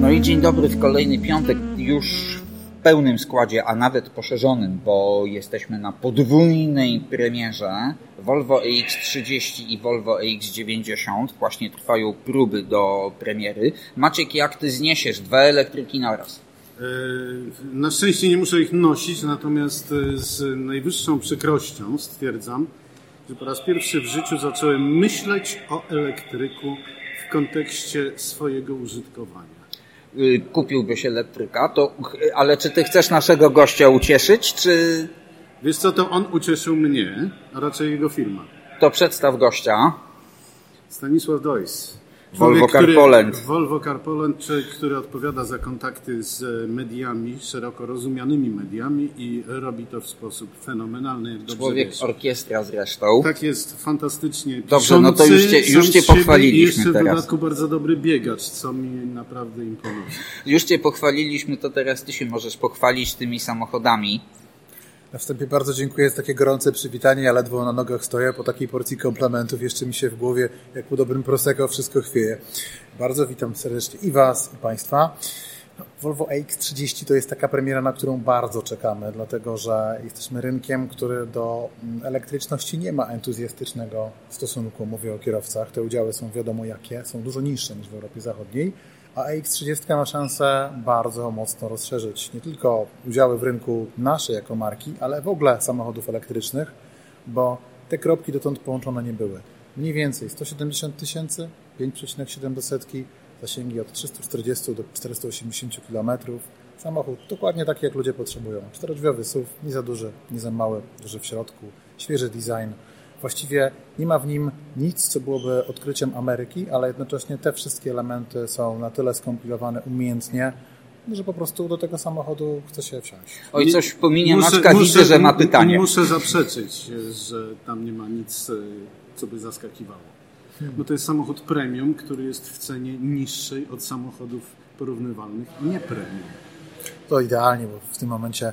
No i dzień dobry w kolejny piątek już w pełnym składzie, a nawet poszerzonym, bo jesteśmy na podwójnej premierze Volvo EX30 i Volvo EX90. Właśnie trwają próby do premiery. Maciek, jak ty zniesiesz dwa elektryki naraz? E, na szczęście nie muszę ich nosić, natomiast e, z najwyższą przykrością stwierdzam, że po raz pierwszy w życiu zacząłem myśleć o elektryku w kontekście swojego użytkowania. Y, kupiłbyś elektryka, to, ale czy ty chcesz naszego gościa ucieszyć, czy Wiesz co, to on ucieszył mnie, a raczej jego firma. to przedstaw gościa? Stanisław Dojs. Volvo Car Poland. Volvo Car Poland, człowiek, który odpowiada za kontakty z mediami, szeroko rozumianymi mediami i robi to w sposób fenomenalny, Człowiek wiesz. orkiestra zresztą. Tak jest, fantastycznie Dobrze, no to piszący, już cię- już cię pochwaliliśmy I jeszcze w teraz. dodatku bardzo dobry biegacz, co mi naprawdę imponuje. Już cię pochwaliliśmy, to teraz ty się możesz pochwalić tymi samochodami. Na wstępie bardzo dziękuję za takie gorące przywitanie. Ja ledwo na nogach stoję. Po takiej porcji komplementów jeszcze mi się w głowie, jak po dobrym Prosecco, wszystko chwieje. Bardzo witam serdecznie i Was, i Państwa. Volvo AX30 to jest taka premiera, na którą bardzo czekamy, dlatego że jesteśmy rynkiem, który do mm, elektryczności nie ma entuzjastycznego stosunku. Mówię o kierowcach. Te udziały są wiadomo jakie, są dużo niższe niż w Europie Zachodniej. A AX30 ma szansę bardzo mocno rozszerzyć nie tylko udziały w rynku nasze jako marki, ale w ogóle samochodów elektrycznych, bo te kropki dotąd połączone nie były. Mniej więcej 170 tysięcy, 5,7 do setki, zasięgi od 340 do 480 km. Samochód dokładnie taki, jak ludzie potrzebują. Czterodrzwiowy SUV, nie za duży, nie za mały, duży w środku, świeży design. Właściwie nie ma w nim nic, co byłoby odkryciem Ameryki, ale jednocześnie te wszystkie elementy są na tyle skompilowane umiejętnie, że po prostu do tego samochodu chce się wsiąść. Oj, coś w pominie Maczka widzę, że ma pytanie. Muszę zaprzeczyć, że tam nie ma nic, e, co by zaskakiwało. Hmm. Bo to jest samochód premium, który jest w cenie niższej od samochodów porównywalnych nie premium. To idealnie, bo w tym momencie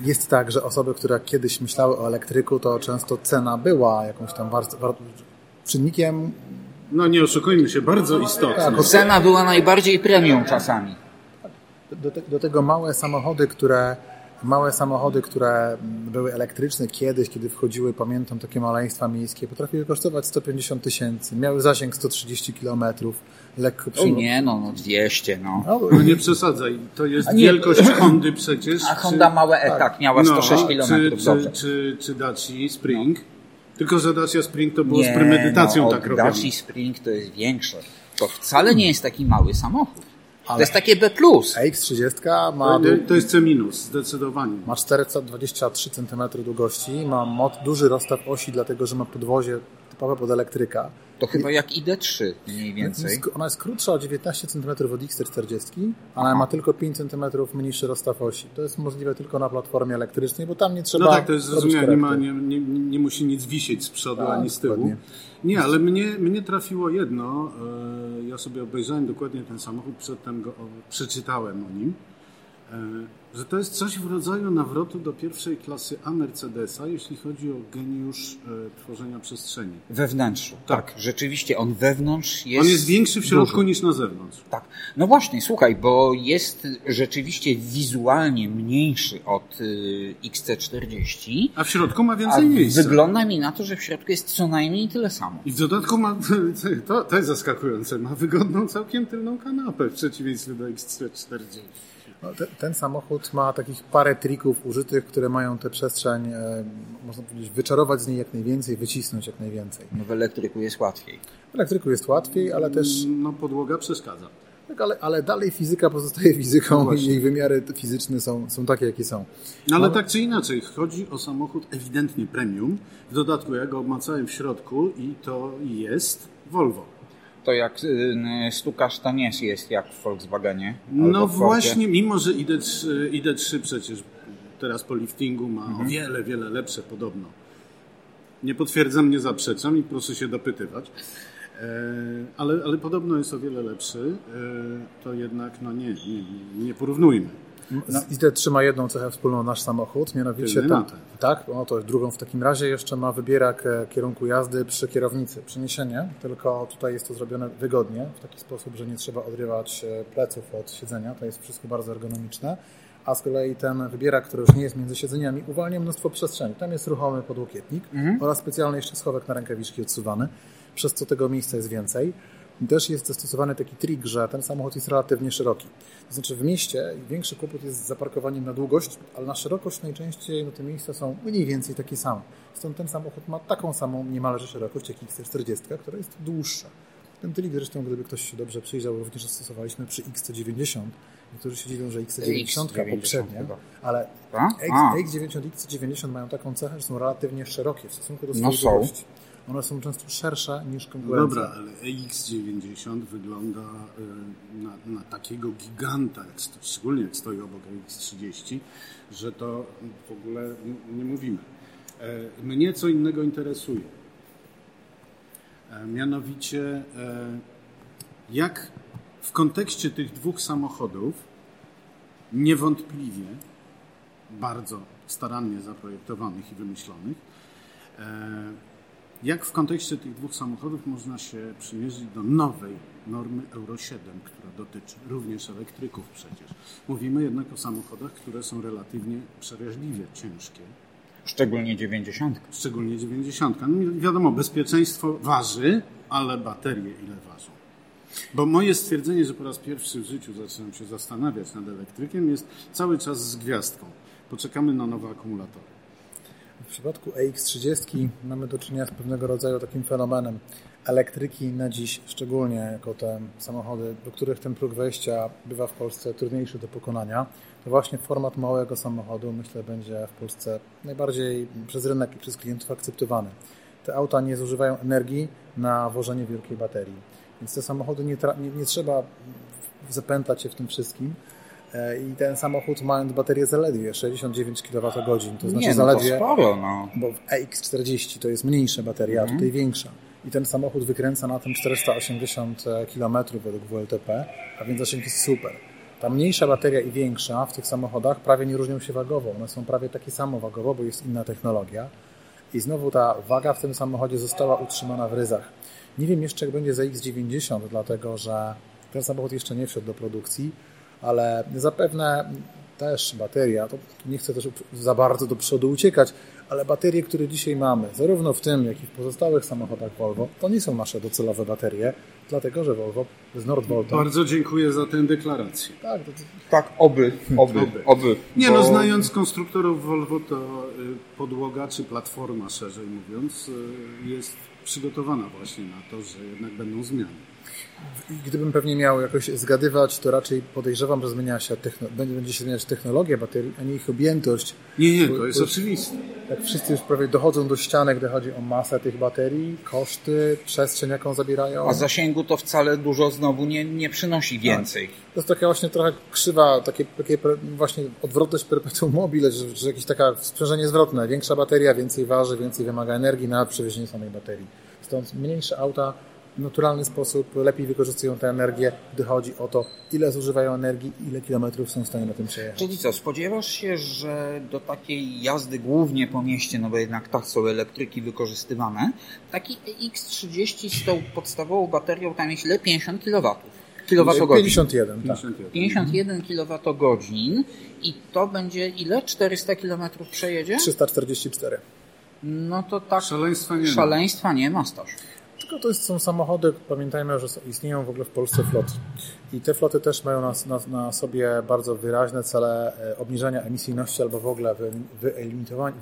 jest tak, że osoby, które kiedyś myślały o elektryku, to często cena była jakąś tam war- war- czynnikiem No nie oszukujmy się, bardzo istotny. Tak, Cena była najbardziej premium czasami. do, te, do tego małe samochody, które małe samochody, które były elektryczne kiedyś, kiedy wchodziły, pamiętam takie maleństwa miejskie, potrafiły kosztować 150 tysięcy, miały zasięg 130 kilometrów, lekko O przy... nie, no, no 200, no. No, No nie przesadzaj, to jest A nie- wielkość Hondy przecież. A Honda małe E, tak, miała 106 no, km, czy, dobrze. czy, czy, czy Dacia Spring. Tylko, że Dacia Spring to było z Nie, premedytacją no, tak robione. Dacia Spring to jest większe. To wcale nie jest taki mały samochód. To Ale- jest takie B+. AX30 ma, To, to jest C minus, zdecydowanie. ma 423 cm długości, ma duży rozstaw osi, dlatego że ma podwozie typowe pod elektryka. To chyba jak ID3 mniej więcej. Jest- Ona jest krótsza o 19 cm od XT40, ale ma tylko 5 cm mniejszy rozstaw osi. To jest możliwe tylko na platformie elektrycznej, bo tam nie trzeba. No tak, to jest zrozumiałe, nie, ma, nie, nie, nie musi nic wisieć z przodu Tak, ani z tyłu. dokładnie. Nie, ale mnie, mnie trafiło jedno. e, Ja sobie obejrzałem dokładnie ten samochód, przedtem go przeczytałem o nim. Że to jest coś w rodzaju nawrotu do pierwszej klasy A Mercedesa, jeśli chodzi o geniusz e, tworzenia przestrzeni. We wnętrzu. Tak. Tak, rzeczywiście, on wewnątrz jest. On jest większy w środku duży. niż na zewnątrz. Tak. No właśnie, słuchaj, bo jest rzeczywiście wizualnie mniejszy od y, XC40. A w środku ma A więcej miejsca. wygląda mi na to, że w środku jest co najmniej tyle samo. I w dodatku ma, to, to jest zaskakujące, ma wygodną całkiem tylną kanapę w przeciwieństwie do XC40. No, te, ten samochód ma takich parę trików użytych, które mają tę przestrzeń, e, można powiedzieć, wyczarować z niej jak najwięcej, wycisnąć jak najwięcej. No w elektryku jest łatwiej. W elektryku jest łatwiej, ale też. No podłoga przeszkadza. Tak, ale, ale dalej fizyka pozostaje fizyką No i jej wymiary fizyczne są, są takie, jakie są. No ale tak czy inaczej, chodzi o samochód ewidentnie premium. W dodatku ja go obmacałem w środku i to jest Volvo. To jak y, stukasz, to nie jest jak w Volkswagenie. No w właśnie, mimo że ID3, ID3 przecież teraz po liftingu ma o wiele, wiele lepsze podobno. Nie potwierdzam, nie zaprzeczam i proszę się dopytywać. E, ale, ale podobno jest o wiele lepszy, e, to jednak no nie, nie, nie porównujmy. No. I te trzyma jedną cechę wspólną nasz samochód, mianowicie ta, tak, no to drugą w takim razie jeszcze ma wybierak e, kierunku jazdy przy kierownicy, przeniesienie, tylko tutaj jest to zrobione wygodnie, w taki sposób, że nie trzeba odrywać e, pleców od siedzenia, to jest wszystko bardzo ergonomiczne a z kolei ten wybierak, który już nie jest między siedzeniami, uwalnia mnóstwo przestrzeni. Tam jest ruchomy podłokietnik mhm. oraz specjalny jeszcze schowek na rękawiczki odsuwany, przez co tego miejsca jest więcej. Też jest zastosowany taki trik, że ten samochód jest relatywnie szeroki. To znaczy w mieście większy kłopot jest z zaparkowaniem na długość, ale na szerokość najczęściej no, te miejsca są mniej więcej takie same. Stąd ten samochód ma taką samą niemalże szerokość jak XC40, która jest dłuższa. Ten trik zresztą, gdyby ktoś się dobrze przyjrzał, również zastosowaliśmy przy XC90. Niektórzy się dziwią, że XC90 poprzednie, ale X90 i XC90 mają taką cechę, że są relatywnie szerokie w stosunku do swojej no długości. One są często szersze niż konkurencja. Dobra, ale X90 wygląda y, na, na, takiego giganta, jak, szczególnie jak stoi obok X30, że to w ogóle nie mówimy. E, mnie co innego interesuje. E, mianowicie, e, jak w kontekście tych dwóch samochodów, niewątpliwie bardzo starannie zaprojektowanych i wymyślonych, jak w kontekście tych dwóch samochodów można się przymierzyć do nowej normy Euro 7, która dotyczy również elektryków przecież. Mówimy jednak o samochodach, które są relatywnie przeraźliwie ciężkie. Szczególnie 90. Szczególnie 90. No wiadomo, bezpieczeństwo waży, ale baterie ile ważą? Bo moje stwierdzenie, że po raz pierwszy w życiu zaczynam się zastanawiać nad elektrykiem, jest cały czas z gwiazdką. Poczekamy na nowe akumulatory. W przypadku EX30 mamy do czynienia z pewnego rodzaju takim fenomenem. Elektryki na dziś, szczególnie jako te samochody, do których ten próg wejścia bywa w Polsce trudniejszy do pokonania, to właśnie format małego samochodu myślę będzie w Polsce najbardziej przez rynek i przez klientów akceptowany. Te auta nie zużywają energii na wożenie wielkiej baterii, więc te samochody nie, nie, nie trzeba zapętać się w tym wszystkim, i ten samochód mając baterię zaledwie 69 kWh, to znaczy nie, no zaledwie, to sporo, no. bo w EX40 to jest mniejsza bateria, a mhm. tutaj większa. I ten samochód wykręca na tym 480 km według WLTP, a więc zasięg jest super. Ta mniejsza bateria i większa w tych samochodach prawie nie różnią się wagowo. One są prawie takie samo wagowo, bo jest inna technologia. I znowu ta waga w tym samochodzie została utrzymana w ryzach. Nie wiem jeszcze, jak będzie za X90, dlatego że ten samochód jeszcze nie wszedł do produkcji ale zapewne też bateria, to nie chcę też za bardzo do przodu uciekać, ale baterie, które dzisiaj mamy, zarówno w tym, jak i w pozostałych samochodach Volvo, to nie są nasze docelowe baterie, dlatego że Volvo z Nordvolta... Bardzo dziękuję za tę deklarację. Tak, to... tak oby, oby, oby. oby nie no, bo... no, znając konstruktorów Volvo, to y, podłoga, czy platforma szerzej mówiąc, y, jest przygotowana właśnie na to, że jednak będą zmiany. Gdybym pewnie miał jakoś zgadywać, to raczej podejrzewam, że zmienia się będzie się zmieniać technologia baterii, a nie ich objętość. Nie, nie, to jest bo, oczywiste. Jak wszyscy już prawie dochodzą do ściany, gdy chodzi o masę tych baterii, koszty, przestrzeń, jaką zabierają. A zasięgu to wcale dużo znowu nie, nie przynosi tak. więcej. Tak. To jest taka właśnie trochę krzywa, takie, takie właśnie odwrotność perpetuum mobile, że, że jakieś taka sprzężenie zwrotne. Większa bateria, więcej waży, więcej wymaga energii na przewiezienie samej baterii. Stąd mniejsze auta naturalny sposób lepiej wykorzystują tę energię, gdy chodzi o to, ile zużywają energii, ile kilometrów są w stanie na tym przejechać. Czyli co, spodziewasz się, że do takiej jazdy głównie po mieście, no bo jednak tak są elektryki wykorzystywane, taki X30 z tą podstawową baterią tam jest ile? 50 kW? Kilowatogodzin. 51, tak. 51 kWh i to będzie ile? 400 km przejedzie? 344. No to tak. Szaleństwa nie szaleństwa ma. nie ma, Stasiu. Tylko to są samochody, pamiętajmy, że istnieją w ogóle w Polsce floty. I te floty też mają na, na, na sobie bardzo wyraźne cele e, obniżania emisyjności albo w ogóle wyeliminowania,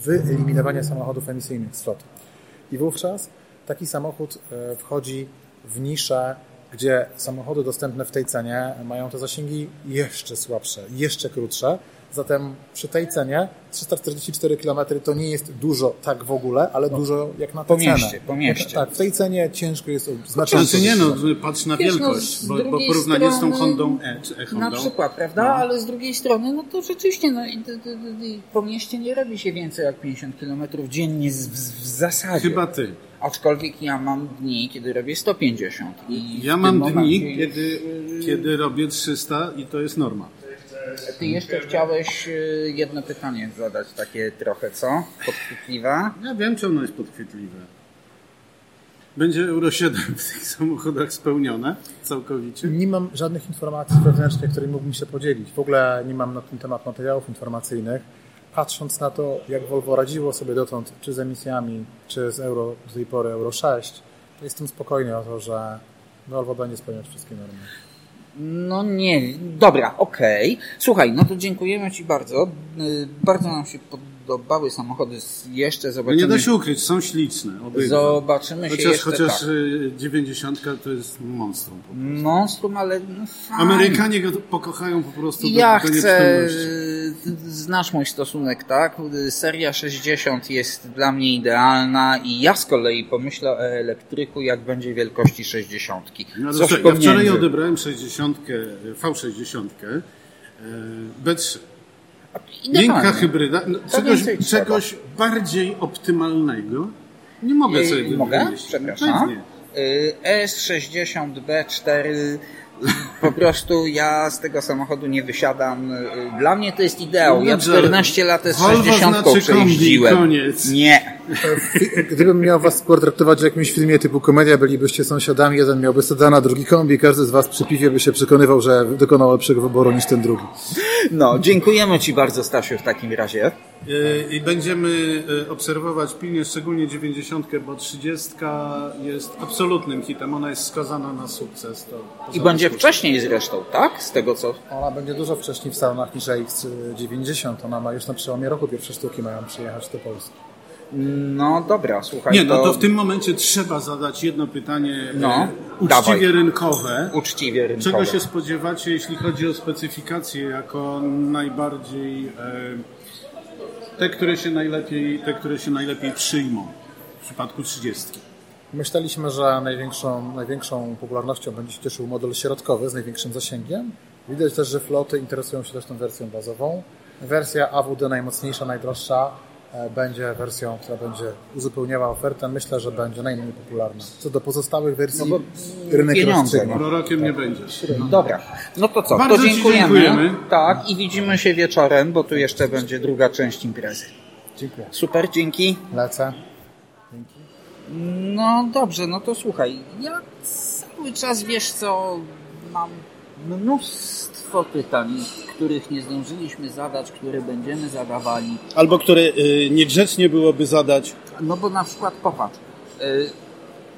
wyeliminowania samochodów emisyjnych z floty. I wówczas taki samochód e, wchodzi w niszę, gdzie samochody dostępne w tej cenie mają te zasięgi jeszcze słabsze, jeszcze krótsze, Zatem przy tej cenie 344 km to nie jest dużo tak w ogóle, ale no. dużo jak na tę po mieście, cenę. Po mieście. Tak, w tej cenie ciężko jest znacznie. Znaczy nie, no patrz na Wiesz, wielkość, no, bo, bo porównanie strony, z tą Hondą E czy e-Hondą. Na przykład, prawda? No. Ale z drugiej strony, no to rzeczywiście no, po mieście nie robi się więcej jak 50 km dziennie w, w zasadzie. Chyba ty. Aczkolwiek ja mam dni, kiedy robię 150. I ja mam dni, kiedy, kiedy robię 300 i to jest norma. Ty jeszcze chciałeś y, jedno pytanie zadać, takie trochę, co? Podchwytliwe. Ja wiem, czy ono jest podchwytliwe. Będzie Euro 7 w tych samochodach spełnione całkowicie? Nie mam żadnych informacji wewnętrznych, którymi mógłbym się podzielić. W ogóle nie mam na ten temat materiałów informacyjnych. Patrząc na to, jak Volvo radziło sobie dotąd, czy z emisjami, czy z Euro, z tej pory Euro 6, to jestem spokojny o to, że Volvo będzie spełniać wszystkie normy. No nie, dobra, okej. Słuchaj, no to dziękujemy Ci bardzo. Y, Bardzo nam się podobały samochody. Jeszcze No zobaczymy. nie da się ukryć, są śliczne. Obydwa. Zobaczymy się Chociaż, jeszcze chociaż tak. y, 90 to jest monstrum. po prostu. Monstrum, ale no fajnie. Amerykanie go pokochają po prostu Ja do, do chcę, nieprzytomności. Znasz mój stosunek, tak? Seria 60 jest dla mnie idealna i ja z kolei pomyślę o elektryku, jak będzie wielkości 60. No, Coś ja wczoraj pomiędzy. odebrałem 60, V60 e, B3. Idealnie. Miękka hybryda, no, czegoś, czegoś bardziej optymalnego nie mogę sobie Y, Mogę? Przepraszam. Pewnie. Y, S60B4 po prostu ja z tego samochodu nie wysiadam. Dla mnie to jest ideał. Ja Dobrze, 14 lat Volvo S60 znaczy przejeździłem. koniec. Nie. Gdybym miał was potraktować w jakimś filmie typu komedia, bylibyście sąsiadami, jeden miałby sedana, drugi kombi, każdy z was przy piwie by się przekonywał, że dokonał lepszego wyboru niż ten drugi. No, dziękujemy Ci bardzo Stasiu w takim razie. Y, I będziemy y, obserwować pilnie, szczególnie 90, bo 30 jest absolutnym hitem. Ona jest skazana na sukces. To, to I będzie wcześniej zresztą, tak? Z tego co... Ona będzie dużo wcześniej w salonach niż AX90. Ona ma już na przełomie roku pierwsze sztuki mają przyjechać do Polski. No dobra, słuchaj. Nie, no to w tym momencie trzeba zadać jedno pytanie No, e, uczciwie dawaj. rynkowe. Uczciwie rynkowe. Czego się spodziewacie, jeśli chodzi o specyfikacje, jako najbardziej e, te, które się najlepiej, te, które się najlepiej przyjmą w przypadku 30? Myśleliśmy, że największą, największą popularnością będzie się cieszył model środkowy z największym zasięgiem. Widać też, że floty interesują się też tą wersją bazową. Wersja AWD najmocniejsza, najdroższa będzie wersją, która będzie uzupełniała ofertę. Myślę, że będzie najmniej popularna. Co do pozostałych wersji, No bo rynek pieniądze, rozstrzygnie. no. Prorokiem nie będziesz. Dobra, no to co? Bardzo to dziękujemy. dziękujemy. Tak, i widzimy się wieczorem, bo tu jeszcze będzie druga część imprezy. Dziękuję. Super, dzięki. Lecę. No dobrze, no to słuchaj, ja cały czas wiesz co, mam mnóstwo pytań, których nie zdążyliśmy zadać, które będziemy zadawali. Albo które y, niegrzecznie byłoby zadać. No bo na przykład popatrz. y,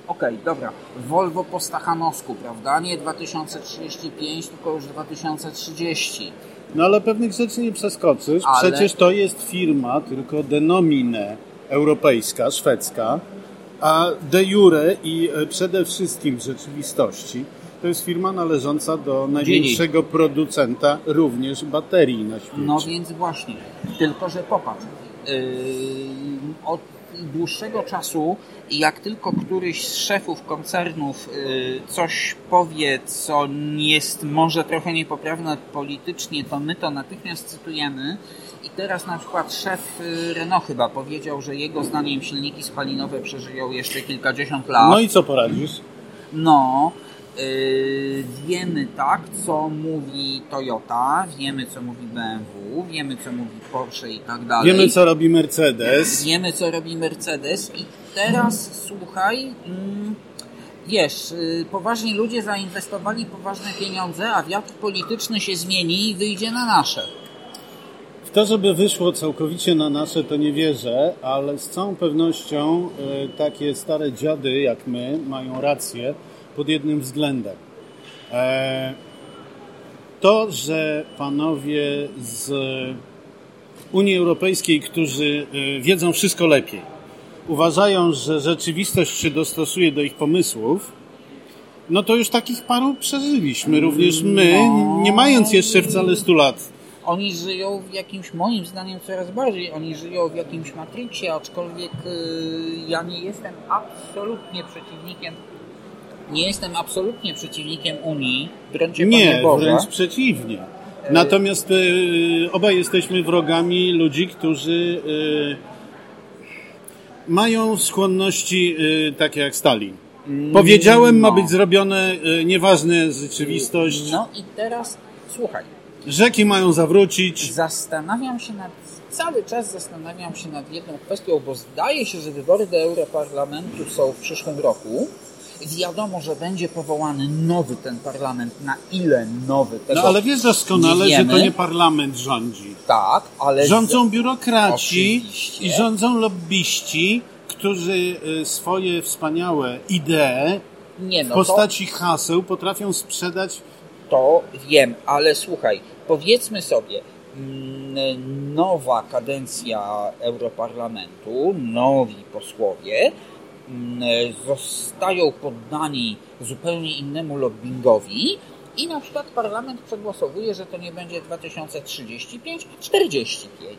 Okej, dobra. Volvo po Stachanowsku, prawda? Nie 2035, tylko już 2030. No ale pewnych rzeczy nie przeskoczysz. Ale- Przecież to jest firma tylko denomine europejska, szwedzka, a de jure i e, przede wszystkim w rzeczywistości to jest firma należąca do największego producenta również baterii na świecie. No więc właśnie. Tylko, że popatrz. Yy, od dłuższego czasu, jak tylko któryś z szefów koncernów yy, coś powie, co jest może trochę niepoprawne politycznie, to my to natychmiast cytujemy. I teraz na przykład szef yy, Renault chyba powiedział, że jego zdaniem silniki spalinowe przeżyją jeszcze kilkadziesiąt lat. No i co poradzisz? No, wiemy tak, co mówi Toyota, wiemy, co mówi BMW, wiemy, co mówi Porsche i tak dalej. Wiemy, co robi Mercedes. Wiemy, co robi Mercedes i teraz słuchaj, mm, wiesz, yy, poważni ludzie zainwestowali poważne pieniądze, a wiatr polityczny się zmieni i wyjdzie na nasze. W to, żeby wyszło całkowicie na nasze, to nie wierzę, ale z całą pewnością e, takie stare dziady jak my mają rację pod jednym względem. E, to, że panowie z Unii Europejskiej, którzy e, wiedzą wszystko lepiej, uważają, że rzeczywistość się dostosuje do ich pomysłów, no to już takich paru przeżyliśmy. Również my, nie mając jeszcze wcale 100 lat, Oni żyją w jakimś, moim zdaniem coraz bardziej, oni żyją w jakimś Matrixie, aczkolwiek yy, ja nie jestem absolutnie przeciwnikiem, nie jestem absolutnie przeciwnikiem Unii, cię Nie, wręcz przeciwnie. Natomiast y, obaj jesteśmy wrogami ludzi, którzy y, mają skłonności y, takie jak Stalin. Powiedziałem, ma no. być zrobione, y, nieważne rzeczywistość. No i teraz słuchaj, Rzeki mają zawrócić. Zastanawiam się nad, cały czas zastanawiam się nad jedną kwestią, bo zdaje się, że wybory do Europarlamentu są w przyszłym roku. Wiadomo, że będzie powołany nowy ten parlament. Na ile nowy tego No ale wiesz doskonale, że to nie parlament rządzi. Tak, ale... Rządzą biurokraci Oczywiście. i rządzą lobbyści, którzy y, swoje wspaniałe idee Nie, w no to, postaci haseł potrafią sprzedać to wiem, ale słuchaj, powiedzmy sobie, mm, nowa kadencja Europarlamentu, nowi posłowie zostają poddani zupełnie innemu lobbyingowi i na przykład parlament przegłosowuje, że to nie będzie 2035, a 45.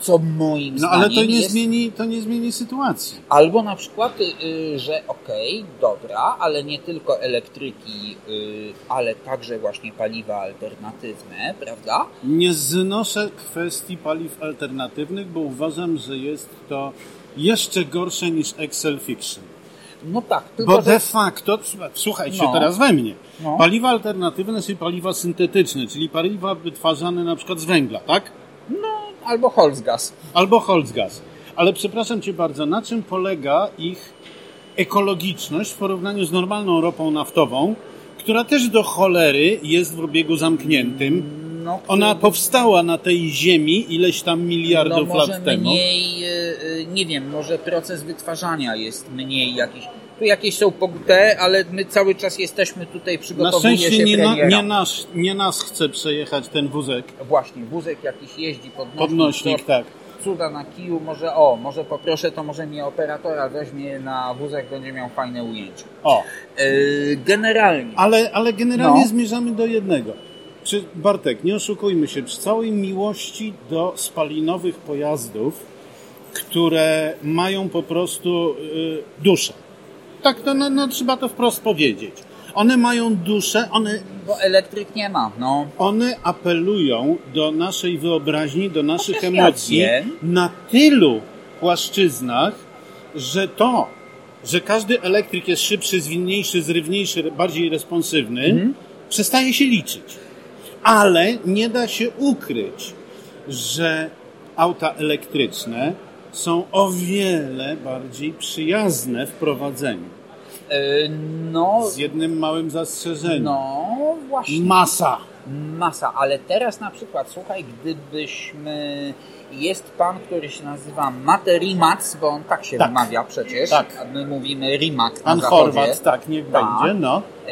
Co moim No zdaniem ale to nie, jest... zmieni, to nie zmieni sytuacji. Albo na przykład, y, że okej, dobra, ale nie tylko elektryki, y, ale także właśnie paliwa alternatywne, prawda? Nie znoszę kwestii paliw alternatywnych, bo uważam, że jest to jeszcze gorsze niż Excel Fiction. No tak, tylko Bo że... de facto, słuchajcie No. teraz we mnie, No. paliwa alternatywne, czyli paliwa syntetyczne, czyli paliwa wytwarzane na przykład z węgla, tak? No, albo Holzgas. Albo Holzgas. Ale przepraszam Cię bardzo, na czym polega ich ekologiczność w porównaniu z normalną ropą naftową, która też do cholery jest w obiegu zamkniętym. No, Ona powstała na tej ziemi ileś tam no miliardów może lat temu. mniej, y, y, nie wiem, może proces wytwarzania jest mniej jakiś. Tu jakieś są pogute, ale my cały czas jesteśmy tutaj, Na przygotowuje szczęście się nie, na, nie, nas, nie nas chce przejechać ten wózek. Właśnie, wózek jakiś jeździ, podnośnik, Podnośnik, tak. cuda na kiju, może o, może poproszę, to może mnie operatora weźmie na wózek, będzie miał fajne ujęcie. O, Yy, generalnie, ale, ale generalnie No. zmierzamy do jednego. Czy, Bartek, nie oszukujmy się, przy całej miłości do spalinowych pojazdów, które mają po prostu y, duszę. Tak, to, no, no, trzeba to wprost powiedzieć. One mają duszę, one, bo elektryk nie ma, no. one apelują do naszej wyobraźni, do naszych ja emocji wiem. na tylu płaszczyznach, że to, że każdy elektryk jest szybszy, zwinniejszy, zrywniejszy, bardziej responsywny, Mhm. przestaje się liczyć. Ale nie da się ukryć, że auta elektryczne są o wiele bardziej przyjazne w prowadzeniu. Yy, no, Z jednym małym zastrzeżeniem. no właśnie. Masa. Masa, ale teraz na przykład, słuchaj, gdybyśmy. Jest pan, który się nazywa Mate Rimac, bo on tak się Tak. wymawia przecież. Tak. A my mówimy Rimac na zachodzie. Chorwat, tak, niech Tak. będzie, no. E,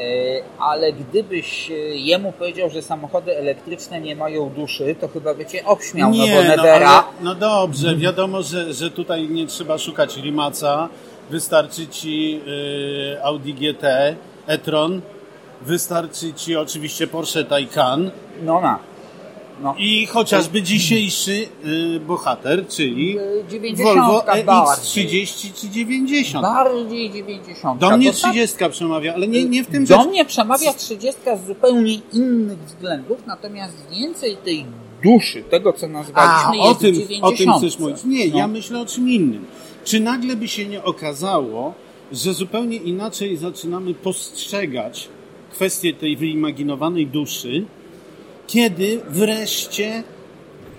ale gdybyś e, jemu powiedział, że samochody elektryczne nie mają duszy, to chyba by cię obśmiał, no bo no, Nevera... ale, no dobrze, wiadomo, że, że tutaj nie trzeba szukać Rimaca. Wystarczy ci y, Audi GT, e-tron, wystarczy ci oczywiście Porsche Taycan No na. No. i chociażby dzisiejszy y, bohater, czyli Y, 90 Volvo bardziej. EX30 czy 90. Bardziej 90. Do mnie Bo tak- 30 przemawia, ale nie, nie w tym Do rzecz. mnie przemawia 30 z zupełnie innych względów, natomiast więcej tej duszy, tego co A, nazwaliśmy, o jest tym, w o 90. tym chcesz mówić. Nie, No. ja myślę o czym innym. Czy nagle by się nie okazało, że zupełnie inaczej zaczynamy postrzegać kwestię tej wyimaginowanej duszy, kiedy wreszcie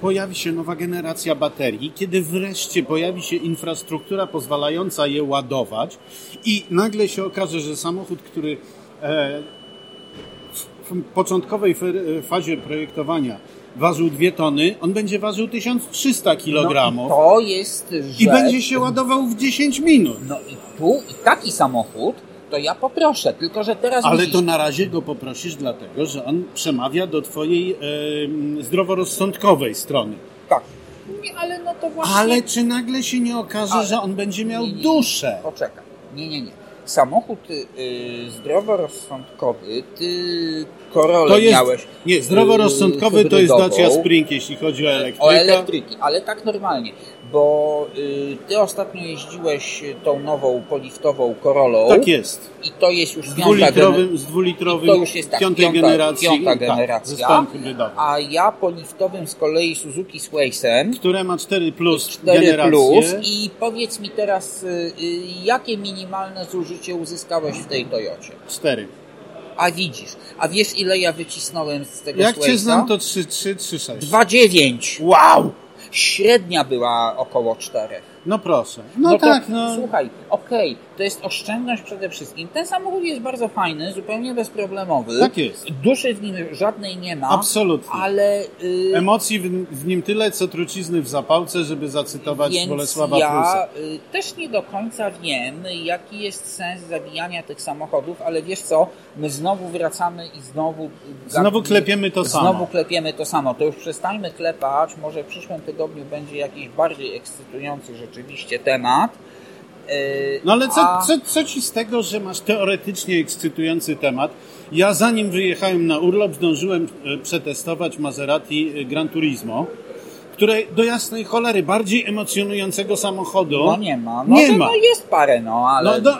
pojawi się nowa generacja baterii, kiedy wreszcie pojawi się infrastruktura pozwalająca je ładować i nagle się okaże, że samochód, który e, w początkowej fe- fazie projektowania ważył 2 tony, on będzie ważył 1300 kg No to jest, że... i będzie się ładował w 10 minut. No i tu, i taki samochód, to ja poproszę, tylko że teraz Ale widzisz, to na razie go poprosisz dlatego, że on przemawia do twojej e, zdroworozsądkowej strony. Tak. Nie, ale no to właśnie... Ale czy nagle się nie okaże, Ale- że on będzie miał Nie, nie, duszę? Poczekaj. Nie, nie, nie. Samochód y, zdroworozsądkowy, ty Korolę To jest, miałeś. nie, zdroworozsądkowy y, to jest. Dacia Spring, jeśli chodzi o elektrykę. O elektryki, ale tak normalnie, bo y, ty ostatnio jeździłeś tą nową poliftową Korolą Tak jest. i to jest już Z dwulitrowym, z dwulitrowym to już jest tak, piątej piąta- generacji. piąta tak, generacja. hybrydowym. a ja poliftowym z kolei Suzuki Swaysem Które ma 4 plus 4 generację. plus i powiedz mi teraz, y, y, jakie minimalne zużycie uzyskałeś w tej Toyocie? 4. A widzisz. A wiesz ile ja wycisnąłem z tego Jak cię Swayza? znam, to 3-3, 3-6. 2,9. Wow! Średnia była około 4. No proszę. No, tak, to, no. Słuchaj, okej, to jest oszczędność przede wszystkim. Ten samochód jest bardzo fajny, zupełnie bezproblemowy. Tak jest. Duszy w nim żadnej nie ma. Absolutnie. Ale y, Emocji w, w nim tyle, co trucizny w zapałce, żeby zacytować więc Bolesława ja Prusa. y, też nie do końca wiem, jaki jest sens zabijania tych samochodów, ale wiesz co, my znowu wracamy i znowu... y, Znowu klepiemy to samo. Znowu klepiemy to samo. To już przestańmy klepać, może w przyszłym tygodniu będzie jakiś bardziej ekscytujący rzeczywiście temat. Y, No ale co, a- co, co ci z tego, że masz teoretycznie ekscytujący temat? Ja zanim wyjechałem na urlop, zdążyłem e, przetestować Maserati e, Gran Turismo, które do jasnej cholery bardziej emocjonującego samochodu No nie ma. No, nie ma. no jest parę, no ale... No, do...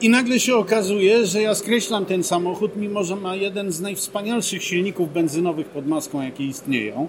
I nagle się okazuje, że ja skreślam ten samochód, mimo że ma jeden z najwspanialszych silników benzynowych pod maską, jakie istnieją.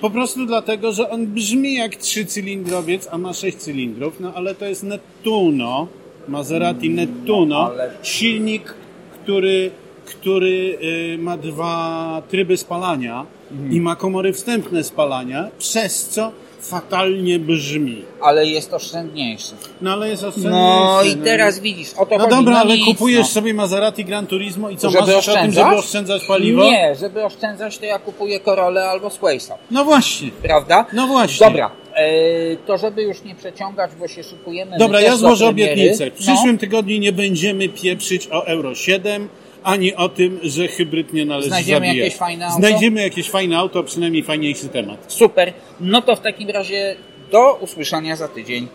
Po prostu dlatego, że on brzmi jak trzycylindrowiec, a ma sześć cylindrów, no ale to jest Nettuno, Maserati Nettuno, No, silnik, który, który y, ma dwa tryby spalania Mhm. i ma komory wstępne spalania, przez co fatalnie brzmi. ale jest oszczędniejszy. No ale jest oszczędniejszy. No i no. teraz widzisz, o to No chodzi. dobra, no ale nic, kupujesz no. sobie Maserati Gran Turismo i co, Żeby masz o tym, oszczędzać? żeby oszczędzać paliwo? Nie, żeby oszczędzać, to ja kupuję Corolę albo Swaysa, No właśnie. prawda? No właśnie. Dobra, e, to żeby już nie przeciągać, bo się szykujemy. Dobra, ja złożę obietnicę. W No. przyszłym tygodniu nie będziemy pieprzyć o Euro 7, ani o tym, że hybryd nie należy Znajdziemy zabijać. jakieś fajne auto? Znajdziemy jakieś fajne auto, przynajmniej fajniejszy temat. Super, no to w takim razie do usłyszenia za tydzień.